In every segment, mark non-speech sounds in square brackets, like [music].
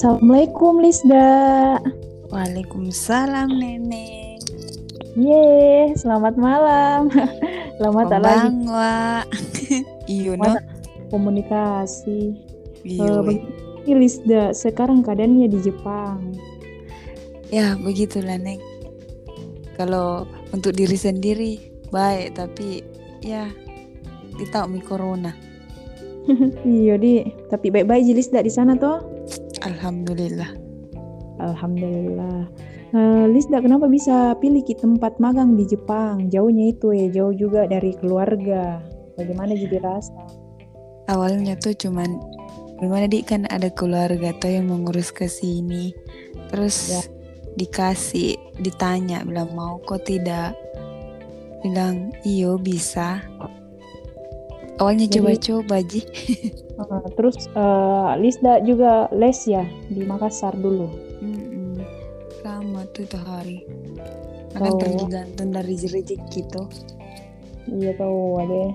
Assalamualaikum Lisda. Waalaikumsalam Nenek. Ye, selamat malam. Bang wa. Iyo no. Komunikasi. Eh, begini Lisda, sekarang keadaannya di Jepang. Ya begitulah Neng. Kalau untuk diri sendiri baik tapi ya kita mi corona. [laughs] iya di, tapi baik-baik ji Lisda di sana toh. Alhamdulillah. Alhamdulillah. Eh, Lisda kenapa bisa pilih ki tempat magang di Jepang? Jauhnya itu ya, jauh juga dari keluarga. Bagaimana jadi rasa? Awalnya tuh cuman gimana di kan ada keluarga tuh yang mengurus ke sini. Terus Ya. dikasih ditanya bilang mau kok tidak bilang iyo bisa awalnya coba-coba ji [laughs] Terus eh, Lisda juga les ya di Makassar dulu. Mm-mm. lama tuh tuh hari akan Oh. tergantung dari rezeki tuh Iya tahu deh.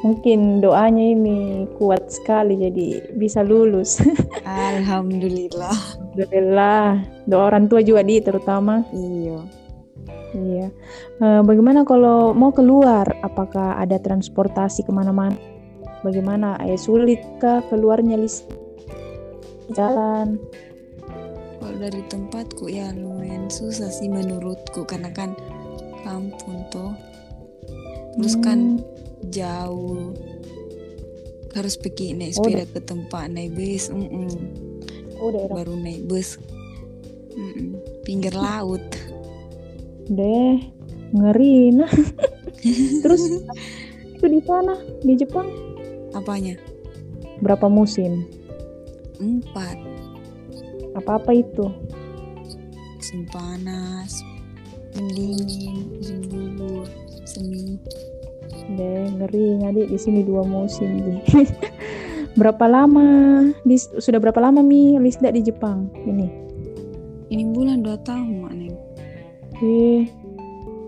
Mungkin doanya ini kuat sekali jadi bisa lulus. [laughs] alhamdulillah Alhamdulillah. Doa orang tua juga di terutama. iyo Iya. Eh, bagaimana kalau mau keluar? Apakah ada transportasi ke mana-mana? Bagaimana? Eh, sulit kah keluarnya list jalan? kalau dari tempatku ya lumayan susah sih menurutku karena kan kampung tuh terus kan Hmm, jauh harus pergi naik Oh, sepeda ke tempat naik bus mm-mm. oh daerah baru naik bus Mm-mm. pinggir laut deh ngeri nah. [laughs] Terus [laughs] itu di sana di Jepang apanya berapa musim? empat Apa-apa itu? musim panas musim dingin musim gugur semi Deh, ngeri ngadik di sini dua musim [laughs] berapa lama? Di, sudah berapa lama mi Lisda di Jepang ini? ini bulan dua tahun mak neng Eh,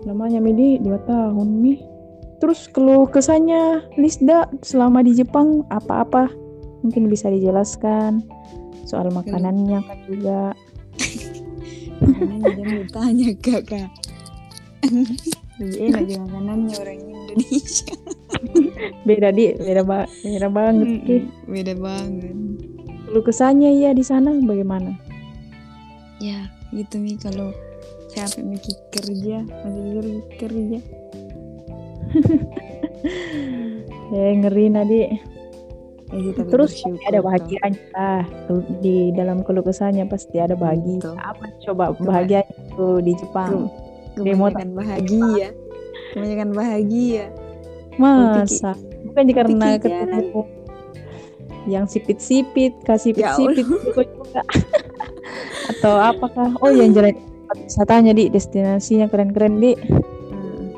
lamanya mi di dua tahun mi. Terus keluh kesannya Lisda selama di Jepang apa-apa? Mungkin bisa dijelaskan soal makanannya kan juga. makanannya jangan ditanya kakak lebih enak di makanannya orang Indonesia. Beda di, beda ba beda banget beda banget. Keluh kesannya ya di sana bagaimana? ya gitu mi. Kalau capek mikir kerja masih kerja Eh, [laughs] ngeri nadi. ya, Terus pasti ada bahagianya lah. Di dalam keluh kesahnya pasti ada bahagia. Betul. Apa coba bahagia itu di Jepang? Kebanyakan bahagia kebanyakan bahagia Masa? Bukan karena ketemu yang sipit-sipit, kasih Ya sipit-sipit juga. [laughs] Atau apakah? Oh, yang jalan wisatanya di destinasinya keren-keren di.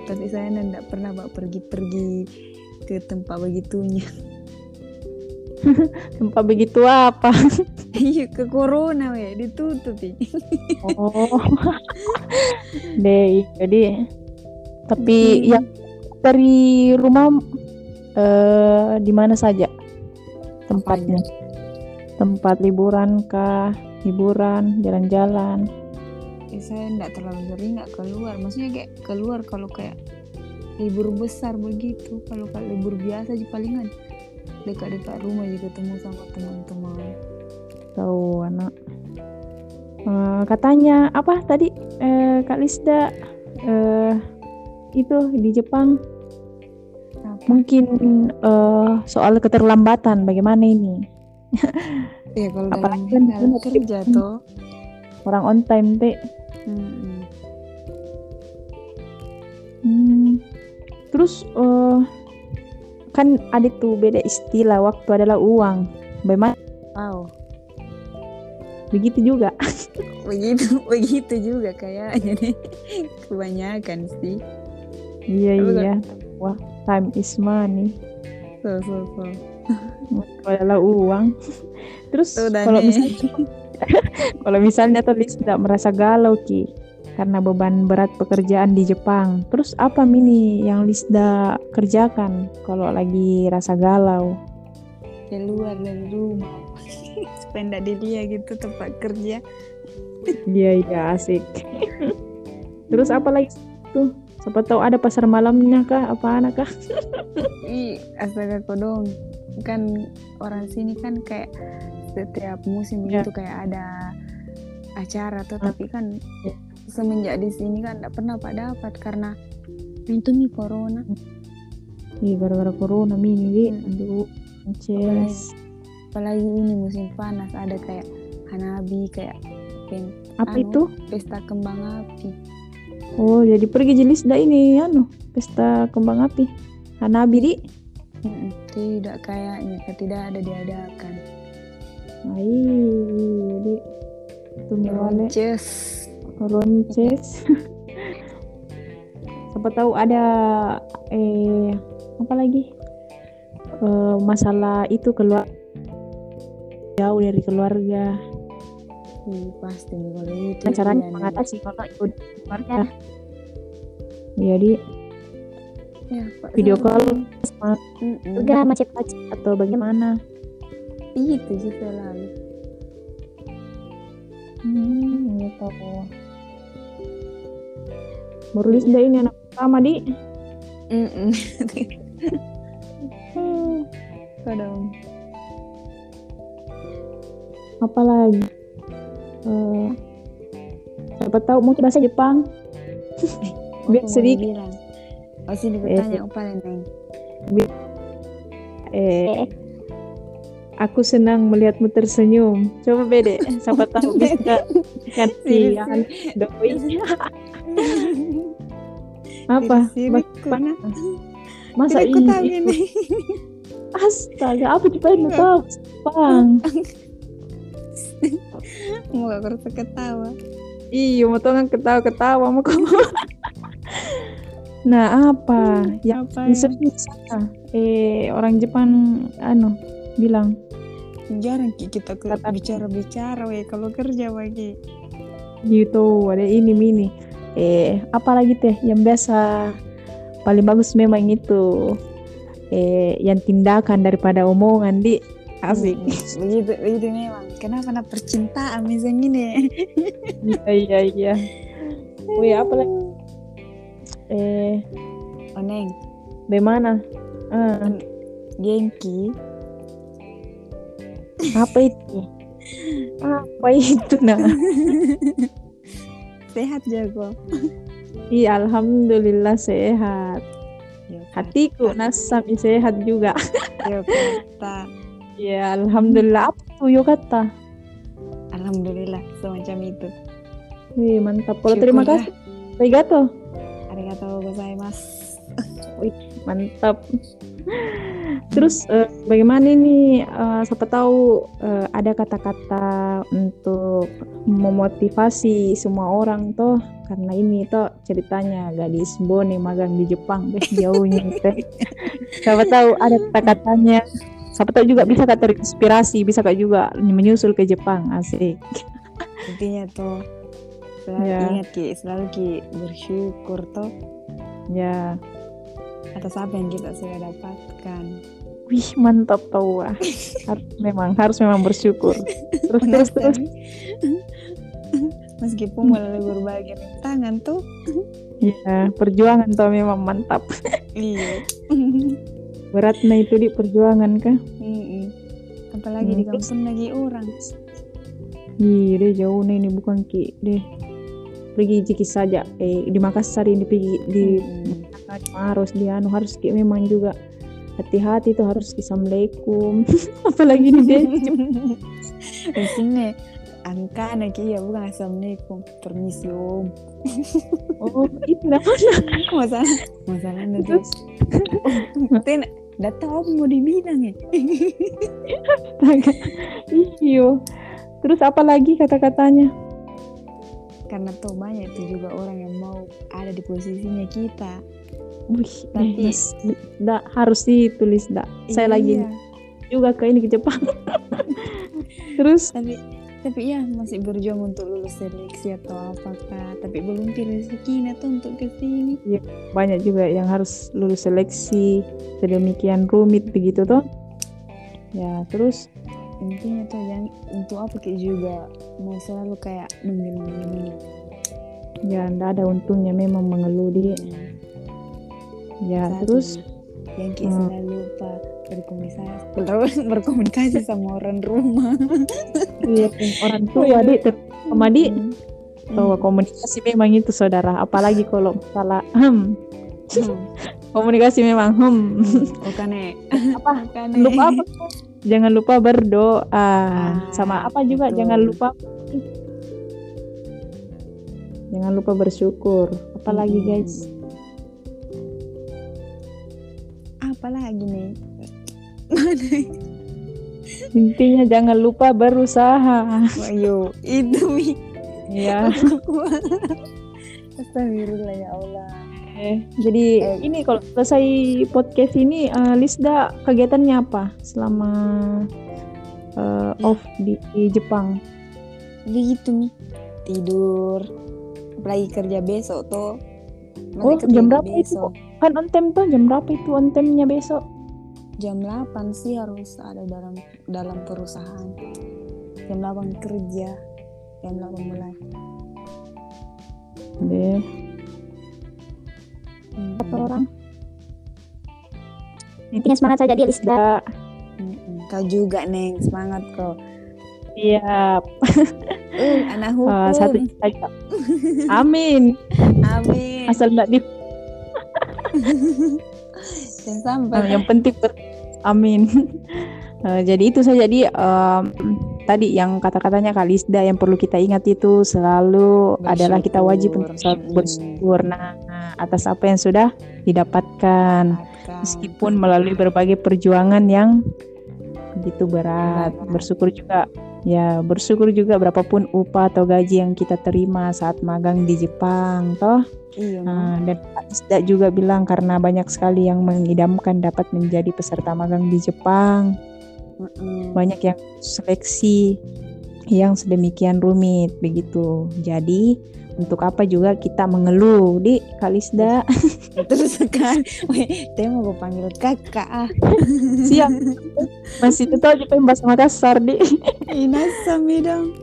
Tapi saya tidak pernah Mbak, pergi-pergi ke tempat begitunya [laughs] Tempat begitu apa? [laughs] iya ke corona we ditutup ini Oh. [laughs] Deh, jadi tapi Hmm. yang dari rumah eh di mana saja tempatnya? Tempat liburan kah? Liburan, jalan-jalan. Eh, saya tidak terlalu sering nggak keluar. Maksudnya kayak keluar kalau kayak libur besar begitu. Kalau kalau libur biasa aja palingan. Dekat-dekat rumah aja ketemu sama teman-teman. Tahu anak. Eh, katanya apa tadi? Eh, Kak Lisda eh itu di Jepang. Apa? mungkin eh, soal keterlambatan bagaimana ini? ya kalau [laughs] Apalagi dalam dalam kita- kerja toh. Orang on time teh. Mm-mm. Hmm. Terus eh kan ada tuh beda istilah waktu adalah uang. Bagaimana wow begitu juga? [laughs] begitu begitu juga kayaknya nih kebanyakan sih iya Tapi kan- iya. Wah, time is money. so so so adalah uang. [laughs] Terus kalau misalnya [laughs] kalau misalnya tuh Lis tidak merasa galau ki karena beban berat pekerjaan di Jepang. Terus apa mini yang Lisda kerjakan kalau lagi rasa galau? keluar dari rumah supaya nggak dilihat gitu tempat kerja Iya iya asik. [laughs] Terus apa lagi tuh? Siapa tahu ada pasar malamnya kah? Apa anak kah? [laughs] ih astaga kodong kan orang sini kan kayak setiap musim Ya. itu kayak ada acara tuh Hmm. tapi kan Ya. semenjak di sini kan nggak pernah pak dapat karena itu nih corona Ih gara-gara corona mini di. Hmm. Aduh. Ces. apalagi ini musim panas ada kayak hanabi kayak pen- Apa Anu. itu? pesta kembang api Oh jadi pergi jelis dah ini anu pesta kembang api. Hanabi di. Mm-mm. tidak kayaknya tidak ada diadakan Ai di. Tumi wale. Ronces Ronces. Siapa tahu ada eh apa lagi? Eh, masalah itu keluar jauh dari keluarga. Ih, pasti kalau itu caranya mengatasi kalau ikut keluarga. Jadi ya, video call sama udah macet-macet atau bagaimana? Itu sih selalu Hmm, gitu. Baru Lisda ini anak pertama di. Mm-mm. Hmm, kadang apa lagi? Eh, siapa tahu mau bahasa Jepang? [laughs] Biar sedikit. bilang oh sini Eh, bertanya apa neng Eh, aku senang melihatmu tersenyum. Coba bede, [laughs] siapa tahu bisa kasih Sini, doi. [laughs] Apa? Nah. Masa Tidak ku tahu ini? [laughs] Astaga, apa dipain tahu? Bang. Mau gak kerasa ketawa. Iya, mau tau kan ketawa-ketawa mau kamu. Nah, apa? Yang Apa yang di sana, eh orang Jepang anu bilang jarang Ki, kita bicara-bicara weh kalau kerja bagi. gitu, ada ini mini. Eh, apalagi teh yang biasa paling bagus memang itu eh yang tindakan daripada omongan di asik. begitu begitu memang. Kenapa nak percintaan misalnya ini? Iya iya iya. Wih, apa lagi? Eh, Oh neng, bagaimana? Ah, Genki. Apa itu? Apa itu nah? [laughs] Sehat jago. Iya, alhamdulillah sehat. Ya, Hatiku nasami sehat juga. ya kata. Iya, alhamdulillah. Apa tuh yo kata? Alhamdulillah semacam itu. Wih, mantap. Kalau terima kasih. Arigato. Arigatou gozaimasu. Mantap. Terus eh, bagaimana ini eh, siapa tahu eh, ada kata-kata untuk memotivasi semua orang toh. Karena ini toh ceritanya gadis Bone magang di Jepang beh [laughs] jauhnya teh. siapa tahu ada kata-katanya. Siapa tahu juga bisa kata terinspirasi bisa kak juga menyusul ke Jepang asik. Intinya tuh selalu Ya. ingat Ki, selalu Ki bersyukur toh. Ya atas apa yang kita sudah dapatkan. wih mantap tau wah harus memang harus memang bersyukur. Terus terus terus. Meskipun melalui berbagai rintangan tuh. ya perjuangan tuh memang mantap. Iya. beratnya itu di perjuangan kah? Mm-mm. Apalagi Hmm, di kampung lagi orang. iya deh jauh nih ini bukan ki. Deh. Pergi jiki saja. Eh di Makassar ini pergi di Harus di anu harus ki memang juga hati-hati tuh harus assalamualaikum. [laughs] Apalagi nih deh Di sini angka anak iya bukan assalamualaikum. Permisi om. Oh itu namanya [laughs] masalah masalahnya tuh terus? [laughs] Ten datang om mau dibilang ya? Iyo. Terus apa lagi kata-katanya? Karena tuh banyak tuh juga orang yang mau ada di posisinya kita Wih, Tapi- eh, da, harus ditulis da. Saya lagi Iya. juga ke ini ke Jepang. Terus tapi tapi ya masih berjuang untuk lulus seleksi atau apakah tapi belum rezekinya tuh untuk ke sini banyak juga yang harus lulus seleksi sedemikian rumit begitu toh. ya terus intinya tuh yang untuk apa kayak juga mau selalu kayak menggini ya ndak ada untungnya memang mengeluh di ya Satu, terus yang kayak Hmm. selalu lupa berkomunikasi [laughs] berkomunikasi sama orang rumah iya, orang tua di sama di Hmm. bahwa komunikasi memang itu saudara apalagi kalau masalah [laughs] hmm, Hmm. komunikasi memang hmm. Okane. apa [laughs] Okane. lupa apa jangan lupa berdoa Ah, sama apa juga betul. jangan lupa jangan lupa bersyukur apalagi Hmm. guys Apalagi nih? Mana? intinya jangan lupa berusaha Ayo, itu mi. ya [laughs] Astagfirullah ya Allah. Eh, jadi Eh. ini kalau selesai podcast ini eh, Lisda kegiatannya apa selama eh, off di, di Jepang Begitu mi. Tidur. Apalagi kerja besok tuh. Masih Oh, jam berapa itu? Kan on time tuh jam berapa itu on time-nya besok Jam 8 sih harus ada dalam dalam perusahaan. Jam 8 kerja. Jam 8 mulai. deh Hmm. kata orang Intinya semangat saja dia Lisda. Mm-mm. Kau juga neng semangat kau. siap Uh, anak [laughs] hukum. Eh, satu saja [laughs] amin Amin. asal nggak di [laughs] Dan sampai. Yang penting ber- amin. [laughs] Eh, jadi itu saja. Jadi em, tadi yang kata-katanya Kalisda yang perlu kita ingat itu selalu adalah kita wajib untuk selalu bersyukur. Nah, atas apa yang sudah didapatkan. Meskipun melalui berbagai perjuangan yang begitu berat. Berat. bersyukur juga. Ya bersyukur juga berapapun upah atau gaji yang kita terima saat magang di Jepang toh Iya. Nah, dan Pak Isda juga bilang karena banyak sekali yang mengidamkan dapat menjadi peserta magang di Jepang Mm-mm. banyak yang seleksi yang sedemikian rumit begitu jadi untuk apa juga kita mengeluh di Kalisda [laughs] Terus kan, weh, teh mau panggil kakak ah. [laughs] siap masih itu aja bahasa Makassar di Inasami dong.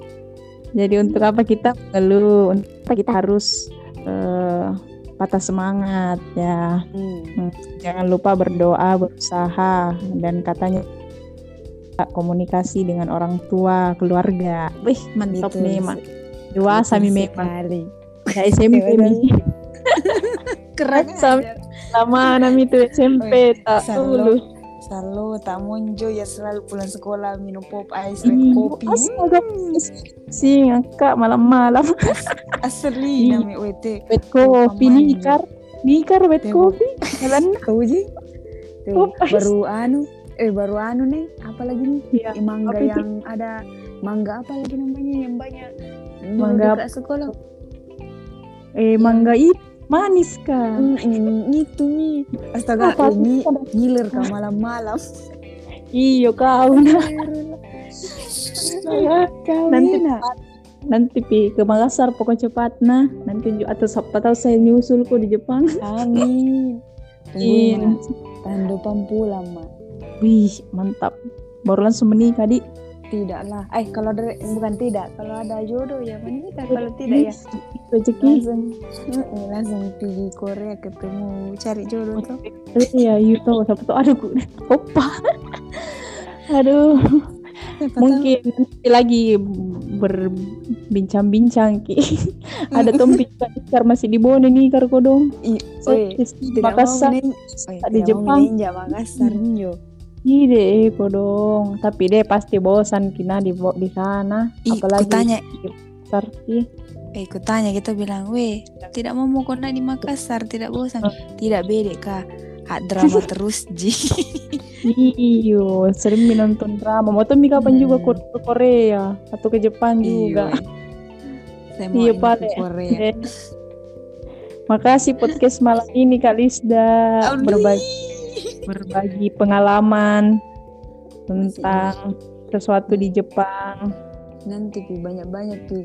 jadi untuk apa kita mengeluh untuk apa kita harus eh, patah semangat ya. Hmm. jangan lupa berdoa berusaha dan katanya komunikasi dengan orang tua keluarga. Wih mantap nih mak. Dewasa Betul mi memang sekali. [laughs] ya SMP mi Keren [laughs] Sam- aja. lama nami itu SMP tak dulu selalu tak monjo ya selalu pulang sekolah minum pop ice red [laughs] Ih, kopi. astaga sih ngakak malam-malam Asli Ih. nami WT. wet kopi Pemain. nikar nikar wet Tembok. kopi jalan [laughs] Kau ice. baru anu eh baru anu nih apa lagi nih ya Eh, mangga Apa itu? yang ada mangga apa lagi namanya yang banyak Mangga sekolah eh mangga itu manis kan hmm, itu nih astaga Apa ini ngiler ke malam-malam. Iyo kau nah nanti nanti pi ke Makassar pokoknya cepat nah. Nanti ju- atau siapa tahu saya nyusul kok di Jepang. Amin. [laughs] Tungguin ah. tahun depan pulang mah wih mantap. Baru langsung menikah di tidak lah. Eh kalau dari bukan tidak. Kalau ada jodoh ya menikah. Kalau tidak ya rezeki. langsung Mm, langsung pergi Korea ketemu cari jodoh tuh iya tahu siapa tahu. Aduh opa. [laughs] Aduh. Siapa mungkin nanti lagi berbincang-bincang ki. [laughs] Ada tompi [laughs] nikar masih di Bone nikar kok dong tahu. Ih, So, oi, di Makassar. Jepang. Makassar nyo Iya deh, kok dong. Tapi deh pasti bosan kina di di sana. Ih, Apalagi kutanya. di Makassar sih. Eh, ku tanya kita bilang, weh, tidak mau mau kona di Makassar, tidak bosan. Tidak beda kak, hak drama [laughs] terus ji. Iyo, sering nonton drama. Mau tuh kapan juga Hmm. ke Korea atau ke Jepang juga. Iya. [laughs] Saya mau ke. Korea. Eh, [laughs] Makasih podcast malam ini Kak Lisda berbagi berbagi pengalaman tentang sesuatu di Jepang. Nanti pi banyak-banyak pi.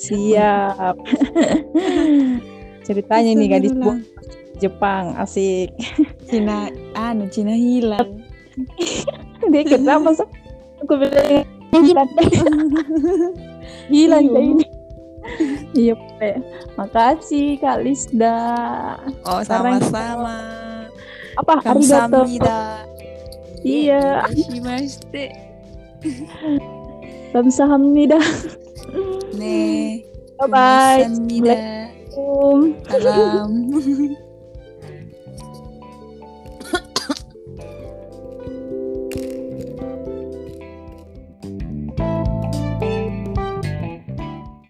Siap. [laughs] Ceritanya nih gadis Astagfirullah. Jepang asik. Cina, anu Cina hilang. [laughs] dia kenapa aku bilang [laughs] Iya. deh ini iya Pe. makasih kak Lisda Oh, sama-sama. apa arigato. Iya. Irashimashite. kamsahamnida Ne. bye bye. Assalamualaikum Salam. [laughs]